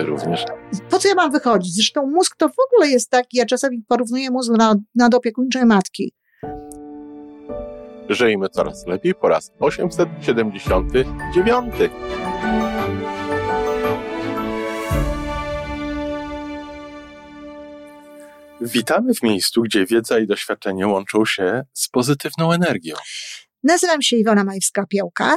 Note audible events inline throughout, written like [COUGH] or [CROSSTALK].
się również. Po co ja mam wychodzić? Zresztą mózg to w ogóle jest taki, ja czasami porównuję mózg na, nadopiekuńczej matki. Żyjmy coraz lepiej po raz 879. Witamy w miejscu, gdzie wiedza i doświadczenie łączą się z pozytywną energią. Nazywam się Iwona Majwska-Piołka.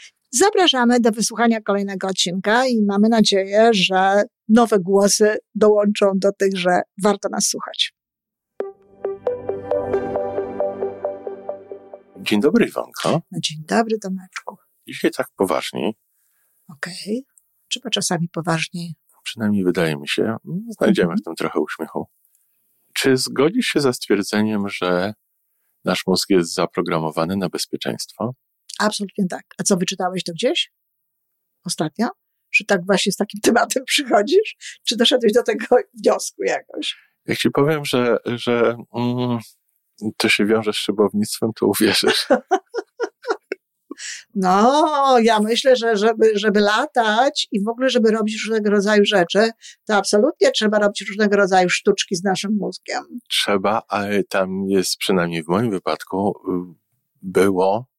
Zapraszamy do wysłuchania kolejnego odcinka i mamy nadzieję, że nowe głosy dołączą do tych, że warto nas słuchać. Dzień dobry, Iwanko. No, dzień dobry, Tomeczku. Dzisiaj tak poważniej. Okej. Okay. Trzeba czasami poważniej. Przynajmniej wydaje mi się. Znajdziemy mhm. w tym trochę uśmiechu. Czy zgodzisz się ze stwierdzeniem, że nasz mózg jest zaprogramowany na bezpieczeństwo? Absolutnie tak. A co, wyczytałeś to gdzieś? Ostatnio? Czy tak właśnie z takim [LAUGHS] tematem przychodzisz? Czy doszedłeś do tego wniosku jakoś? Jak ci powiem, że, że mm, to się wiąże z szybownictwem, to uwierzysz. [LAUGHS] No, ja myślę, że żeby, żeby latać i w ogóle, żeby robić różnego rodzaju rzeczy, to absolutnie trzeba robić różnego rodzaju sztuczki z naszym mózgiem. Trzeba, ale tam jest, przynajmniej w moim wypadku, było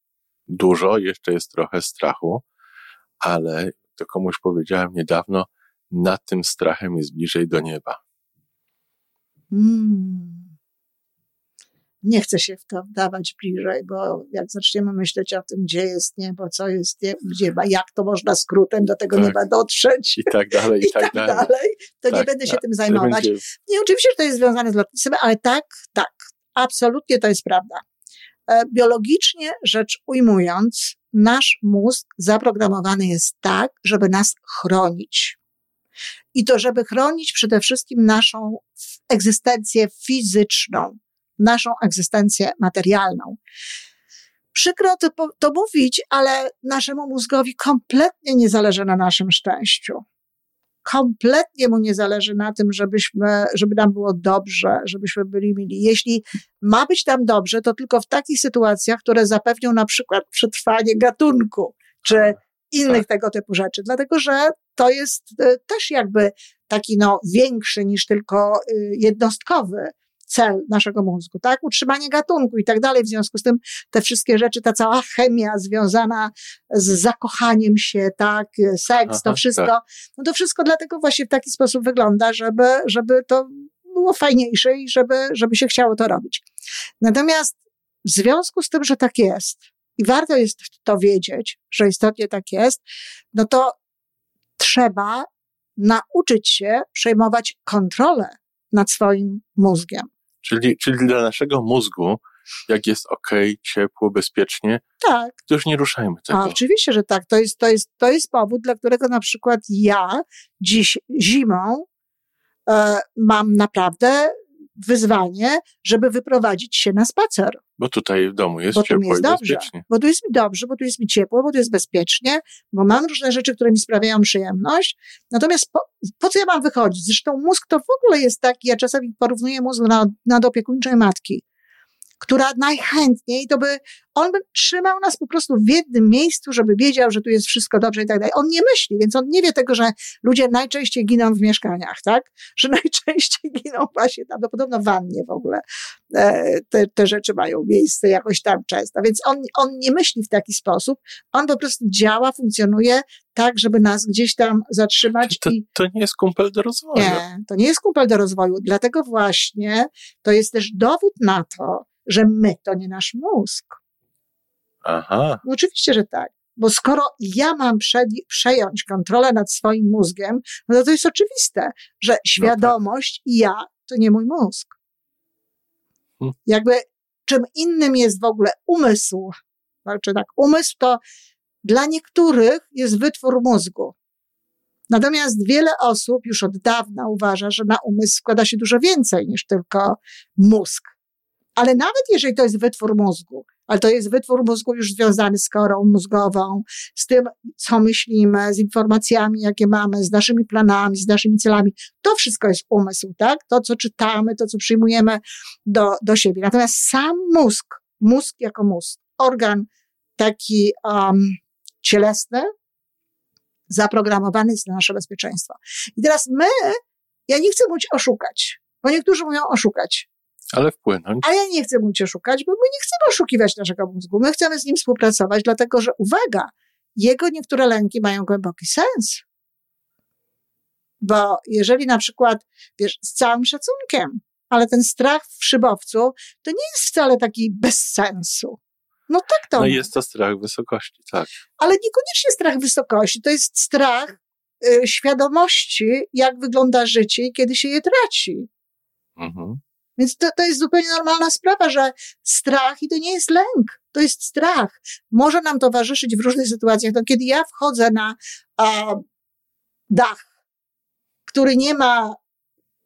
dużo, jeszcze jest trochę strachu, ale to komuś powiedziałem niedawno, nad tym strachem jest bliżej do nieba. Hmm. Nie chcę się w to wdawać bliżej, bo jak zaczniemy myśleć o tym, gdzie jest niebo, co jest gdzie, jak to można skrótem do tego tak. nieba dotrzeć. I tak dalej, i, [LAUGHS] i tak, tak, dalej. dalej. To tak, nie będę się tak. tym zajmować. Będzie... Nie, oczywiście, że to jest związane z lotnictwem, ale tak, tak, absolutnie to jest prawda. E, biologicznie rzecz ujmując, nasz mózg zaprogramowany jest tak, żeby nas chronić. I to, żeby chronić przede wszystkim naszą egzystencję fizyczną, naszą egzystencję materialną. Przykro to, to mówić, ale naszemu mózgowi kompletnie nie zależy na naszym szczęściu kompletnie mu nie zależy na tym, żebyśmy, żeby nam było dobrze, żebyśmy byli mili. Jeśli ma być nam dobrze, to tylko w takich sytuacjach, które zapewnią na przykład przetrwanie gatunku, czy innych tak. tego typu rzeczy. Dlatego, że to jest e, też jakby taki no większy niż tylko y, jednostkowy cel naszego mózgu, tak? Utrzymanie gatunku i tak dalej. W związku z tym te wszystkie rzeczy, ta cała chemia związana z zakochaniem się, tak? Seks, Aha, to wszystko, tak. no to wszystko dlatego właśnie w taki sposób wygląda, żeby, żeby to było fajniejsze i żeby, żeby się chciało to robić. Natomiast w związku z tym, że tak jest i warto jest to wiedzieć, że istotnie tak jest, no to trzeba nauczyć się przejmować kontrolę nad swoim mózgiem. Czyli, czyli dla naszego mózgu, jak jest ok, ciepło, bezpiecznie, tak. to już nie ruszajmy tego. A, oczywiście, że tak. To jest, to, jest, to jest powód, dla którego na przykład ja dziś zimą e, mam naprawdę wyzwanie, żeby wyprowadzić się na spacer. Bo tutaj w domu jest bo ciepło jest i dobrze, bezpiecznie. Bo tu jest mi dobrze, bo tu jest mi ciepło, bo tu jest bezpiecznie, bo mam różne rzeczy, które mi sprawiają przyjemność. Natomiast po, po co ja mam wychodzić? Zresztą mózg to w ogóle jest taki, ja czasami porównuję mózg na, nadopiekuńczej matki która najchętniej to by, on by trzymał nas po prostu w jednym miejscu, żeby wiedział, że tu jest wszystko dobrze i tak dalej. On nie myśli, więc on nie wie tego, że ludzie najczęściej giną w mieszkaniach, tak? [LAUGHS] Że najczęściej giną właśnie tam, no podobno w wannie w ogóle e, te, te rzeczy mają miejsce jakoś tam często. Więc on, on nie myśli w taki sposób, on po prostu działa, funkcjonuje tak, żeby nas gdzieś tam zatrzymać. To, i... to nie jest kumpel do rozwoju. Nie, to nie jest kumpel do rozwoju. Dlatego właśnie to jest też dowód na to, że my to nie nasz mózg. Aha. No oczywiście, że tak. Bo skoro ja mam prze, przejąć kontrolę nad swoim mózgiem, no to jest oczywiste, że świadomość no tak. i ja to nie mój mózg. Hmm. Jakby czym innym jest w ogóle umysł. Znaczy tak, umysł to dla niektórych jest wytwór mózgu. Natomiast wiele osób już od dawna uważa, że na umysł składa się dużo więcej niż tylko mózg. Ale nawet jeżeli to jest wytwór mózgu, ale to jest wytwór mózgu już związany z korą mózgową, z tym, co myślimy, z informacjami, jakie mamy, z naszymi planami, z naszymi celami. To wszystko jest umysł, tak? To, co czytamy, to, co przyjmujemy do, do siebie. Natomiast sam mózg, mózg jako mózg, organ taki um, cielesny, zaprogramowany jest na nasze bezpieczeństwo. I teraz my, ja nie chcę mówić oszukać, bo niektórzy mówią oszukać. Ale wpłynąć. A ja nie chcę mówić oszukać, bo my nie chcemy oszukiwać naszego mózgu. My chcemy z nim współpracować, dlatego że uwaga, jego niektóre lęki mają głęboki sens. Bo jeżeli na przykład, wiesz, z całym szacunkiem, ale ten strach w szybowcu to nie jest wcale taki bez sensu. No tak to. No jest to strach wysokości, tak. Ale niekoniecznie strach wysokości, to jest strach y, świadomości, jak wygląda życie i kiedy się je traci. Mhm. Więc to, to jest zupełnie normalna sprawa, że strach i to nie jest lęk, to jest strach. Może nam towarzyszyć w różnych sytuacjach. No, kiedy ja wchodzę na a, dach, który nie ma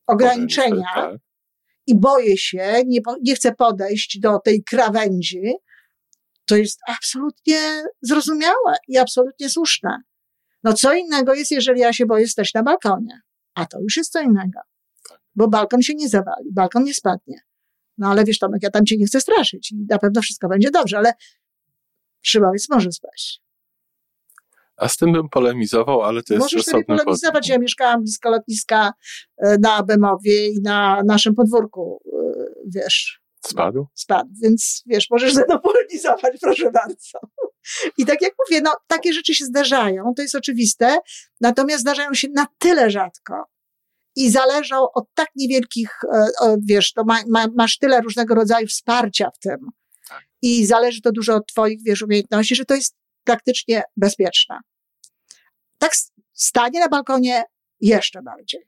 ograniczenia tak. i boję się, nie, nie chcę podejść do tej krawędzi, to jest absolutnie zrozumiałe i absolutnie słuszne. No co innego jest, jeżeli ja się boję stać na balkonie, a to już jest co innego bo balkon się nie zawali, balkon nie spadnie. No ale wiesz, Tomek, ja tam cię nie chcę straszyć i na pewno wszystko będzie dobrze, ale szybowiec może spaść. A z tym bym polemizował, ale to jest Możesz sobie polemizować. Ja mieszkałam blisko lotniska e, na Bemowie i na naszym podwórku, e, wiesz. Spadł? Spadł, więc wiesz, możesz ze mną polemizować, [LAUGHS] proszę bardzo. I tak jak mówię, no takie rzeczy się zdarzają, to jest oczywiste, natomiast zdarzają się na tyle rzadko, i zależą od tak niewielkich, e, wiesz, to ma, ma, masz tyle różnego rodzaju wsparcia w tym tak. i zależy to dużo od twoich, wiesz, umiejętności, że to jest praktycznie bezpieczne. Tak stanie na balkonie jeszcze bardziej.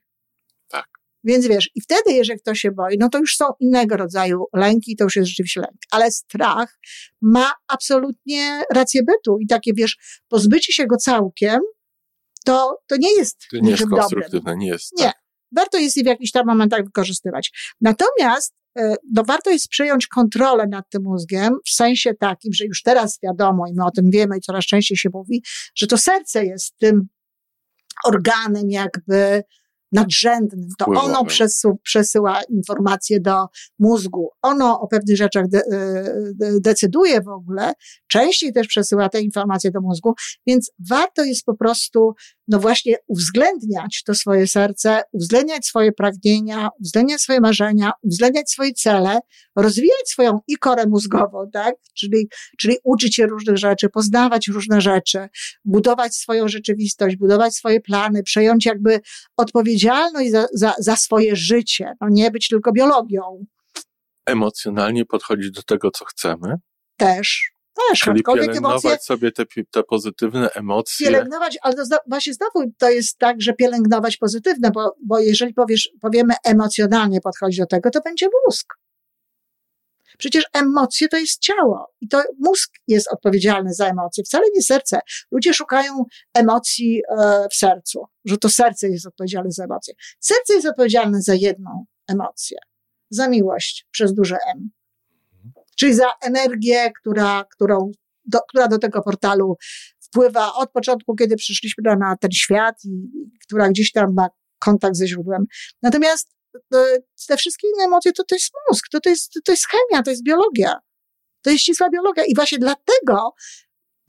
Tak. Więc wiesz, i wtedy, jeżeli ktoś się boi, no to już są innego rodzaju lęki, to już jest rzeczywiście lęk. Ale strach ma absolutnie rację bytu i takie, wiesz, pozbycie się go całkiem, to, to nie jest To nie jest konstruktywne, dobrym. nie jest. Nie. Tak warto jest je w jakichś tam momentach wykorzystywać. Natomiast e, no, warto jest przejąć kontrolę nad tym mózgiem w sensie takim, że już teraz wiadomo i my o tym wiemy i coraz częściej się mówi, że to serce jest tym organem jakby nadrzędnym, to ono przesu, przesyła informacje do mózgu. Ono o pewnych rzeczach de, de, decyduje w ogóle, częściej też przesyła te informacje do mózgu, więc warto jest po prostu, no właśnie, uwzględniać to swoje serce, uwzględniać swoje pragnienia, uwzględniać swoje marzenia, uwzględniać swoje cele, rozwijać swoją i korę mózgową, tak? Czyli, czyli uczyć się różnych rzeczy, poznawać różne rzeczy, budować swoją rzeczywistość, budować swoje plany, przejąć jakby odpowiedzialność odpowiedzialność za, za, za swoje życie, no nie być tylko biologią. Emocjonalnie podchodzić do tego, co chcemy. Też. Też, Czyli pielęgnować emocje, sobie te, te pozytywne emocje. Pielęgnować, ale to właśnie znowu to jest tak, że pielęgnować pozytywne, bo, bo jeżeli powiesz, powiemy emocjonalnie podchodzić do tego, to będzie mózg. Przecież emocje to jest ciało i to mózg jest odpowiedzialny za emocje, wcale nie serce. Ludzie szukają emocji e, w sercu, że to serce jest odpowiedzialne za emocje. Serce jest odpowiedzialne za jedną emocję, za miłość przez duże M. Czyli za energię, która, którą, do, która do tego portalu wpływa od początku, kiedy przyszliśmy na ten świat i, która gdzieś tam ma kontakt ze źródłem. Natomiast te wszystkie inne emocje to, to jest mózg, to, to, jest, to jest chemia, to jest biologia. To jest ścisła biologia i właśnie dlatego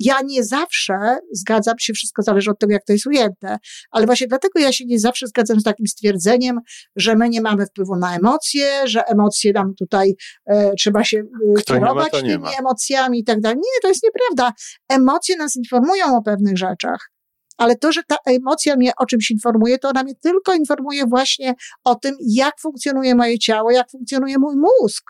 ja nie zawsze zgadzam się, wszystko zależy od tego, jak to jest ujęte, ale właśnie dlatego ja się nie zawsze zgadzam z takim stwierdzeniem, że my nie mamy wpływu na emocje, że emocje nam tutaj e, trzeba się e, kierować tymi emocjami i tak dalej. Nie, to jest nieprawda. Emocje nas informują o pewnych rzeczach ale to, że ta emocja mnie o czymś informuje, to ona mnie tylko informuje właśnie o tym, jak funkcjonuje moje ciało, jak funkcjonuje mój mózg.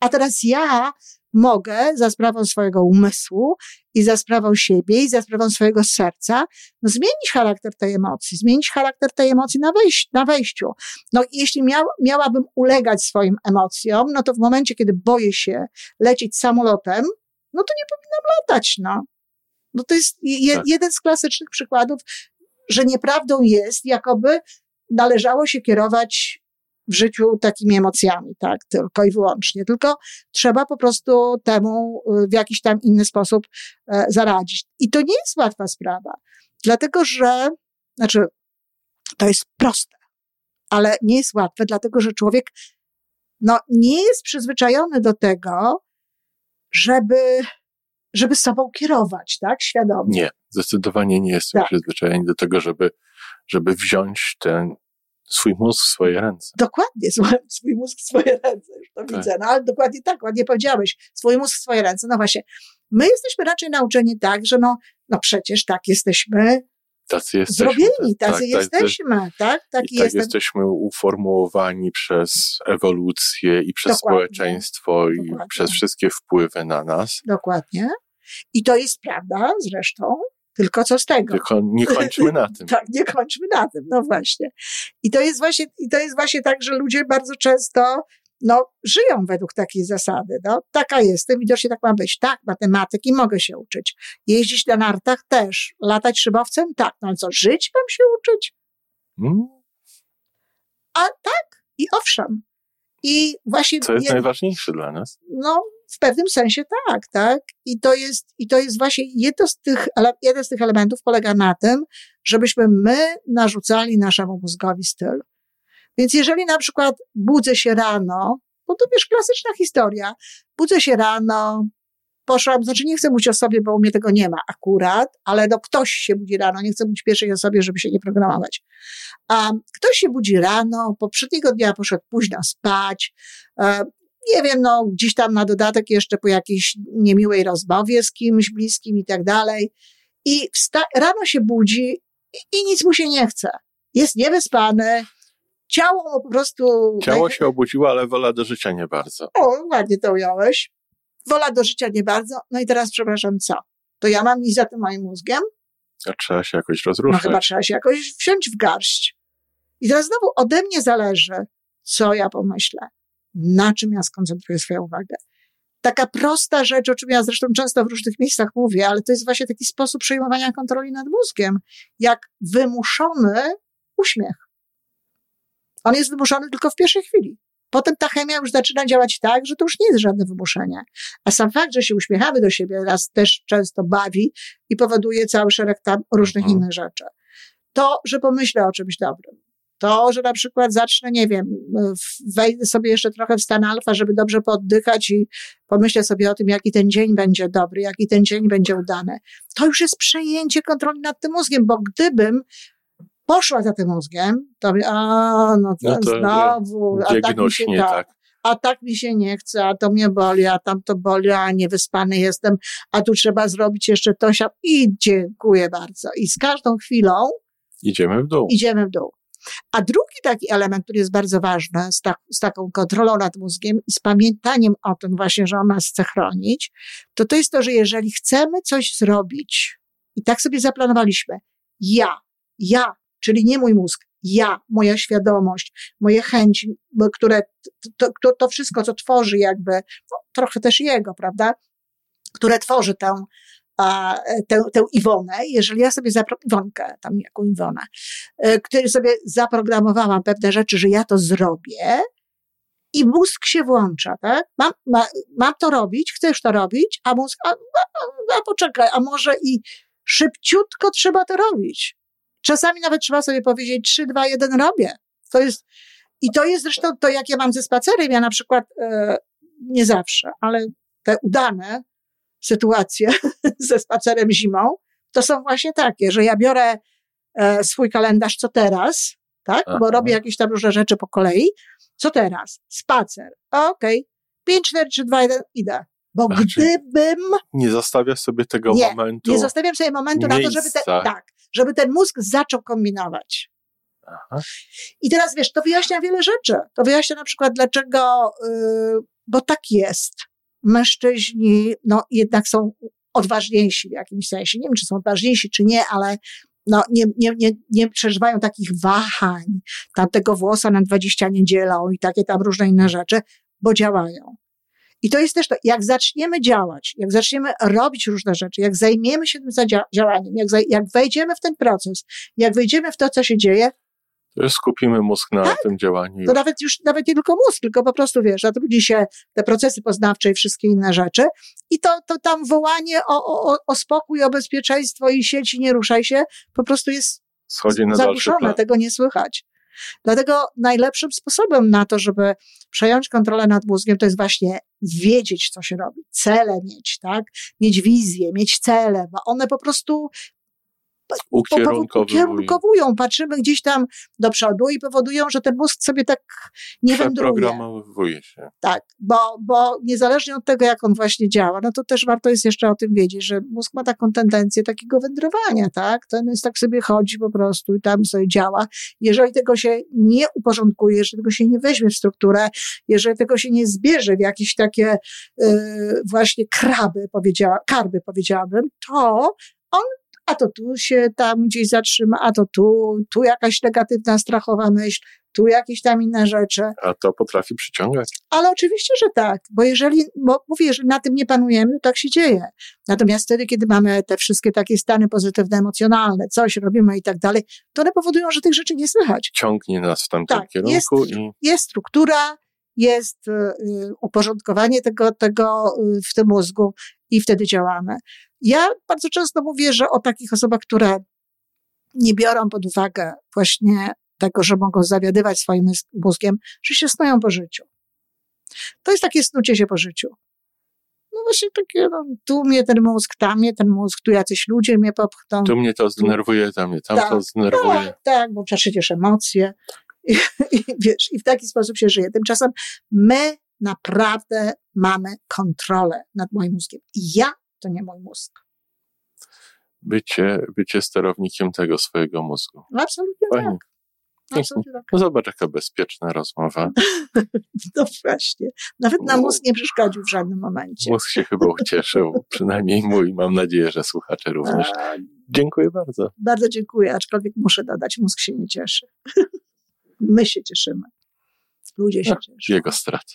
A teraz ja mogę za sprawą swojego umysłu i za sprawą siebie i za sprawą swojego serca no, zmienić charakter tej emocji, zmienić charakter tej emocji na, wejś na wejściu. No jeśli miał, miałabym ulegać swoim emocjom, no to w momencie, kiedy boję się lecieć samolotem, no to nie powinnam latać, no. No to jest je, tak. jeden z klasycznych przykładów, że nieprawdą jest, jakoby należało się kierować w życiu takimi emocjami, tak, tylko i wyłącznie. Tylko trzeba po prostu temu y, w jakiś tam inny sposób e, zaradzić. I to nie jest łatwa sprawa, dlatego że, znaczy, to jest proste, ale nie jest łatwe, dlatego że człowiek, no, nie jest przyzwyczajony do tego, żeby, żeby sobą kierować, tak, świadomie. Nie, zdecydowanie nie jestem tak. przyzwyczajony do tego, żeby, żeby wziąć ten swój mózg w swoje ręce. Dokładnie, swój mózg w swoje ręce, już to tak. widzę. No ale dokładnie tak, ładnie powiedziałeś. Swój mózg w swoje ręce. No właśnie, my jesteśmy raczej nauczeni tak, że no, no przecież tak jesteśmy tacy jesteśmy. Zrobieni, tacy tak, tak jesteśmy, tak? tak? Taki tak jesteśmy uformułowani przez ewolucję i przez Dokładnie. społeczeństwo i Dokładnie. przez wszystkie wpływy na nas. Dokładnie. I to jest prawda zresztą, tylko co z tego? Tylko nie kończmy na tym. [LAUGHS] tak, nie kończmy na tym, no właśnie. I to jest właśnie, i to jest właśnie tak, że ludzie bardzo często no, żyją według takiej zasady. No, taka jestem, widocznie tak ma być. Tak, matematyki mogę się uczyć. Jeździć na nartach też. Latać szybowcem? Tak. No ale co, żyć mam się uczyć? Hmm? A tak, i owszem. I właśnie. Co jest najważniejsze dla nas? No, w pewnym sensie tak, tak. I to jest, i to jest właśnie jedno z tych, jeden z tych elementów polega na tym, żebyśmy my narzucali naszemu mózgowi styl. Więc jeżeli na przykład budzę się rano, bo to wiesz, klasyczna historia, budzę się rano, poszłam, znaczy nie chcę mówić o sobie, bo u mnie tego nie ma akurat, ale no ktoś się budzi rano, nie chcę mówić pierwszej osobie, żeby się nie programować. Ktoś się budzi rano, poprzedniego dnia poszedł późno spać, e, nie wiem, no gdzieś tam na dodatek jeszcze po jakiejś niemiłej rozmowie z kimś bliskim i tak dalej. I rano się budzi i, i nic mu się nie chce. Jest niewyspany, ciało po prostu... Ciało się obudziło, ale wola do życia nie bardzo. O, ładnie to ująłeś. Wola do życia nie bardzo. No i teraz przepraszam, co? To ja mam iść za tym moim mózgiem? A trzeba się jakoś rozruszyć. No chyba trzeba się jakoś wziąć w garść. I teraz znowu ode mnie zależy, co ja pomyślę, na czym ja skoncentruję swoją uwagę. Taka prosta rzecz, o czym ja zresztą często w różnych miejscach mówię, ale to jest właśnie taki sposób przejmowania kontroli nad mózgiem, jak wymuszony uśmiech. On jest wymuszony tylko w pierwszej chwili. Potem ta chemia już zaczyna działać tak, że to już nie jest żadne wymuszenie. A sam fakt, że się uśmiechamy do siebie, nas też często bawi i powoduje cały szereg tam różnych mhm. innych rzeczy. To, że pomyślę o czymś dobrym. To, że na przykład zacznę, nie wiem, wejdę sobie jeszcze trochę w stan alfa, żeby dobrze poddychać i pomyślę sobie o tym, jaki ten dzień będzie dobry, jaki ten dzień będzie udany. To już jest przejęcie kontroli nad tym mózgiem, bo gdybym poszła za tym mózgiem, to a, no, to, no to znowu, a tak mi się, tak, tak. a tak mi się nie chce, a to mnie boli, a tam to boli, a niewyspany jestem, a tu trzeba zrobić jeszcze to i dziękuję bardzo. I z każdą chwilą idziemy w dół. Idziemy w dół. A drugi taki element, który jest bardzo ważny z, ta, z, taką kontrolą nad mózgiem i z pamiętaniem o tym właśnie, że on nas chce chronić, to to jest to, że jeżeli chcemy coś zrobić i tak sobie zaplanowaliśmy, ja, ja czyli nie mój mózg, ja, moja świadomość, moje chęci, które, to, to, to wszystko, co tworzy jakby, no, trochę też jego, prawda, które tworzy tę, a, tę, tę Iwonę, jeżeli ja sobie Iwonkę, tam jaką Iwonę, e, który sobie zaprogramowałam pewne rzeczy, że ja to zrobię, i mózg się włącza, tak? Mam, ma, mam to robić, chcesz to robić, a mózg, a, a, a poczekaj, a może i szybciutko trzeba to robić. Czasami nawet trzeba sobie powiedzieć 3, 2, 1 robię. To jest, i to jest zresztą to, jak ja mam ze spacerem. Ja na przykład, e, nie zawsze, ale te udane sytuacje [LAUGHS] ze spacerem zimą, to są właśnie takie, że ja biorę e, swój kalendarz co teraz, tak? Aha. Bo robię jakieś tam różne rzeczy po kolei. Co teraz? Spacer. Okej. Okay. 5, 4, 3, 2, 1, idę. Bo Ach, gdybym. Nie zostawiasz sobie tego nie, momentu. Nie zostawiam sobie momentu miejsca. na to, żeby ten, tak, żeby ten mózg zaczął kombinować. Aha. I teraz wiesz, to wyjaśnia wiele rzeczy. To wyjaśnia na przykład, dlaczego, yy, bo tak jest. Mężczyźni, no jednak są odważniejsi w jakimś sensie. Nie wiem, czy są odważniejsi, czy nie, ale no, nie, nie, nie, nie przeżywają takich wahań, tamtego włosa na 20 nie dzielą i takie tam różne inne rzeczy, bo działają. I to jest też to, jak zaczniemy działać, jak zaczniemy robić różne rzeczy, jak zajmiemy się tym działaniem, jak, jak wejdziemy w ten proces, jak wejdziemy w to, co się dzieje, skupimy mózg na tak? tym działaniu. To nawet już, nawet nie tylko mózg, tylko po prostu, wiesz, zatrudni się te procesy poznawcze i wszystkie inne rzeczy i to, to tam wołanie o, o, o spokój, o bezpieczeństwo i sieci nie ruszaj się, po prostu jest Schodzi na zabuszone, tego nie słychać. Dlatego najlepszym sposobem na to, żeby przejąć kontrolę nad mózgiem, to jest właśnie wiedzieć, co się robi, cele mieć, tak? Mieć wizję, mieć cele, bo one po prostu ukierunkowują. Patrzymy gdzieś tam do przodu i powodują, że ten mózg sobie tak nie wędruje. Programowuje się. Tak, bo, bo niezależnie od tego, jak on właśnie działa, no to też warto jest jeszcze o tym wiedzieć, że mózg ma taką tendencję takiego wędrowania, tak? Ten jest tak sobie chodzi po prostu i tam sobie działa. Jeżeli tego się nie uporządkuje, jeżeli tego się nie weźmie w strukturę, jeżeli tego się nie zbierze w jakieś takie yy, właśnie kraby, powiedziała, karby powiedziałabym, to on a to tu się tam gdzieś zatrzyma, a to tu, tu jakaś negatywna, strachowa myśl, tu jakieś tam inne rzeczy. A to potrafi przyciągać. Ale oczywiście, że tak, bo jeżeli, bo mówię, jeżeli na tym nie panujemy, to tak się dzieje. Natomiast wtedy, kiedy mamy te wszystkie takie stany pozytywne, emocjonalne, coś robimy i tak dalej, to one powodują, że tych rzeczy nie słychać. Ciągnie nas w tamtym tak, kierunku. Jest, i... jest struktura, jest y, y, uporządkowanie tego, tego y, w tym mózgu i wtedy działamy. Ja bardzo często mówię, że o takich osobach, które nie biorą pod uwagę właśnie tego, że mogą zawiadywać swoim mózgiem, że się snują po życiu. To jest takie snucie się po życiu. No właśnie takie, no, tu mnie ten mózg, tam mnie ten mózg, tu jacyś ludzie mnie popchną. Tu mnie to zdenerwuje, tam mnie tam tak, to zdenerwuje. Tak, tak, bo przecież emocje. I, I, wiesz, i w taki sposób się żyje. Tymczasem my naprawdę mamy kontrolę nad moim mózgiem. I ja to nie mój mózg. Bycie, bycie sterownikiem tego swojego mózgu. No, absolutnie Fajnie. tak. Absolutnie tak. No zobacz, jaka bezpieczna rozmowa. [LAUGHS] no właśnie. Nawet na mózg nie przeszkodził w żadnym momencie. Mózg się chyba ucieszył, [LAUGHS] przynajmniej mój. Mam nadzieję, że słuchacze również. Dziękuję bardzo. Bardzo dziękuję, aczkolwiek muszę dodać, mózg się nie cieszy. [LAUGHS] My się cieszymy. Ludzie się cieszą. Jego strata.